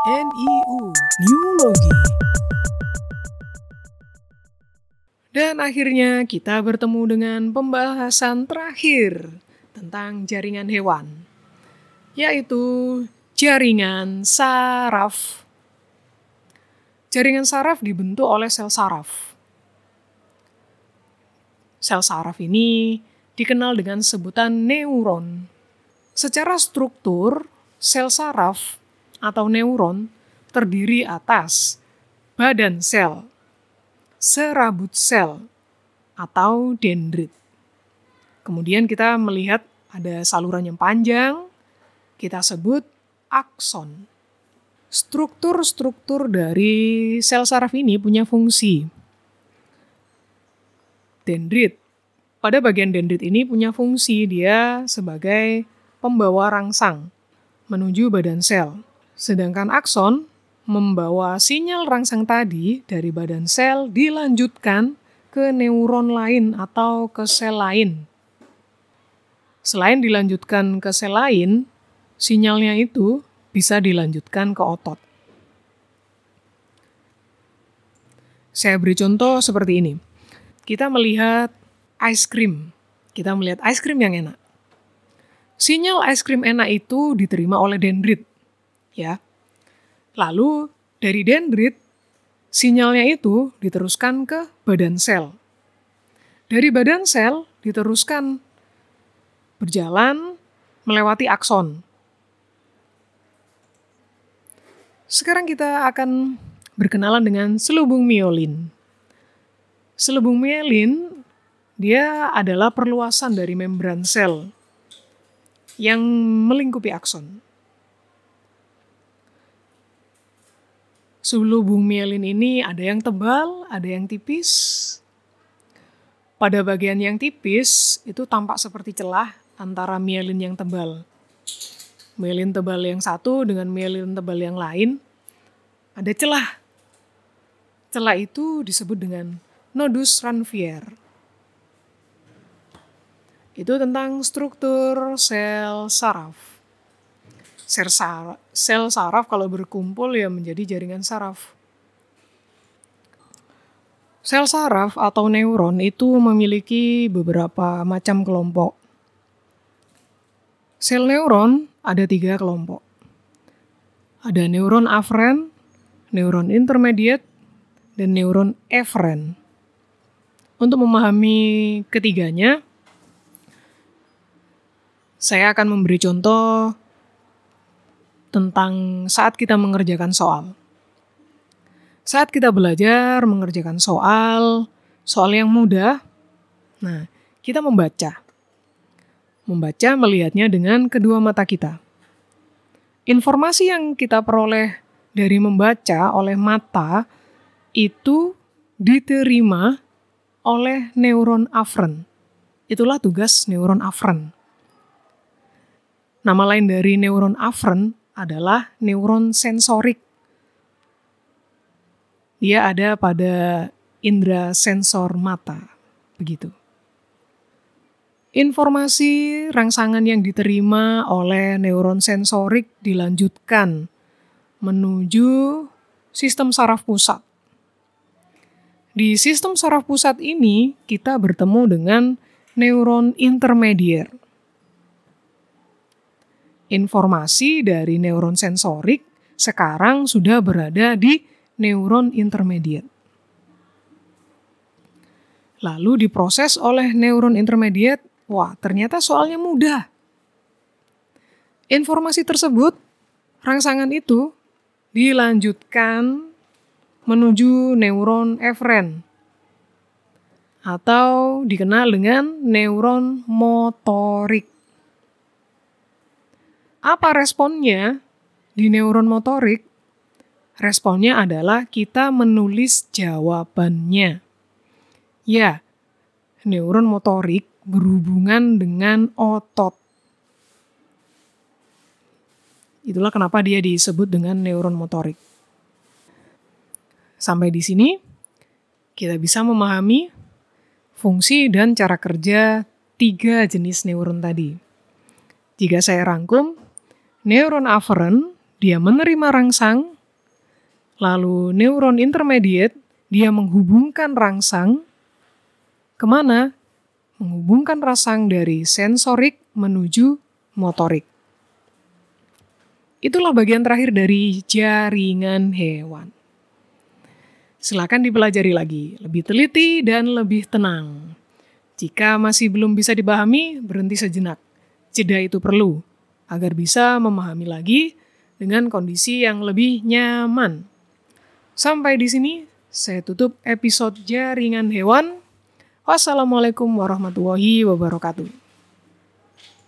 NIU Neurologi. Dan akhirnya kita bertemu dengan pembahasan terakhir tentang jaringan hewan, yaitu jaringan saraf. Jaringan saraf dibentuk oleh sel saraf. Sel saraf ini dikenal dengan sebutan neuron. Secara struktur, sel saraf atau neuron terdiri atas badan sel, serabut sel, atau dendrit. Kemudian kita melihat ada saluran yang panjang, kita sebut akson. Struktur-struktur dari sel saraf ini punya fungsi. Dendrit. Pada bagian dendrit ini punya fungsi dia sebagai pembawa rangsang menuju badan sel. Sedangkan akson membawa sinyal rangsang tadi dari badan sel dilanjutkan ke neuron lain atau ke sel lain. Selain dilanjutkan ke sel lain, sinyalnya itu bisa dilanjutkan ke otot. Saya beri contoh seperti ini. Kita melihat ice cream. Kita melihat ice cream yang enak. Sinyal es krim enak itu diterima oleh dendrit, ya. Lalu dari dendrit, sinyalnya itu diteruskan ke badan sel. Dari badan sel diteruskan berjalan melewati akson. Sekarang kita akan berkenalan dengan selubung miolin. Selubung miolin dia adalah perluasan dari membran sel yang melingkupi akson. Selubung mielin ini ada yang tebal, ada yang tipis. Pada bagian yang tipis itu tampak seperti celah antara mielin yang tebal. Mielin tebal yang satu dengan mielin tebal yang lain ada celah. Celah itu disebut dengan nodus Ranvier. Itu tentang struktur sel saraf. Sel saraf, sel saraf kalau berkumpul ya menjadi jaringan saraf. Sel saraf atau neuron itu memiliki beberapa macam kelompok. Sel neuron ada tiga kelompok. Ada neuron aferen, neuron intermediate, dan neuron eferen. Untuk memahami ketiganya, saya akan memberi contoh tentang saat kita mengerjakan soal. Saat kita belajar mengerjakan soal, soal yang mudah, nah, kita membaca. Membaca melihatnya dengan kedua mata kita. Informasi yang kita peroleh dari membaca oleh mata itu diterima oleh neuron aferen. Itulah tugas neuron aferen. Nama lain dari neuron aferen adalah neuron sensorik. Dia ada pada indera sensor mata, begitu. Informasi rangsangan yang diterima oleh neuron sensorik dilanjutkan menuju sistem saraf pusat. Di sistem saraf pusat ini, kita bertemu dengan neuron intermedier informasi dari neuron sensorik sekarang sudah berada di neuron intermediate. Lalu diproses oleh neuron intermediate, wah ternyata soalnya mudah. Informasi tersebut, rangsangan itu dilanjutkan menuju neuron eferen atau dikenal dengan neuron motorik. Apa responnya di neuron motorik? Responnya adalah kita menulis jawabannya. Ya, neuron motorik berhubungan dengan otot. Itulah kenapa dia disebut dengan neuron motorik. Sampai di sini, kita bisa memahami fungsi dan cara kerja tiga jenis neuron tadi. Jika saya rangkum, Neuron aferen dia menerima rangsang, lalu neuron intermediate, dia menghubungkan rangsang, ke mana? Menghubungkan rangsang dari sensorik menuju motorik. Itulah bagian terakhir dari jaringan hewan. Silakan dipelajari lagi, lebih teliti dan lebih tenang. Jika masih belum bisa dipahami, berhenti sejenak. Jeda itu perlu agar bisa memahami lagi dengan kondisi yang lebih nyaman. Sampai di sini saya tutup episode jaringan hewan. Wassalamualaikum warahmatullahi wabarakatuh.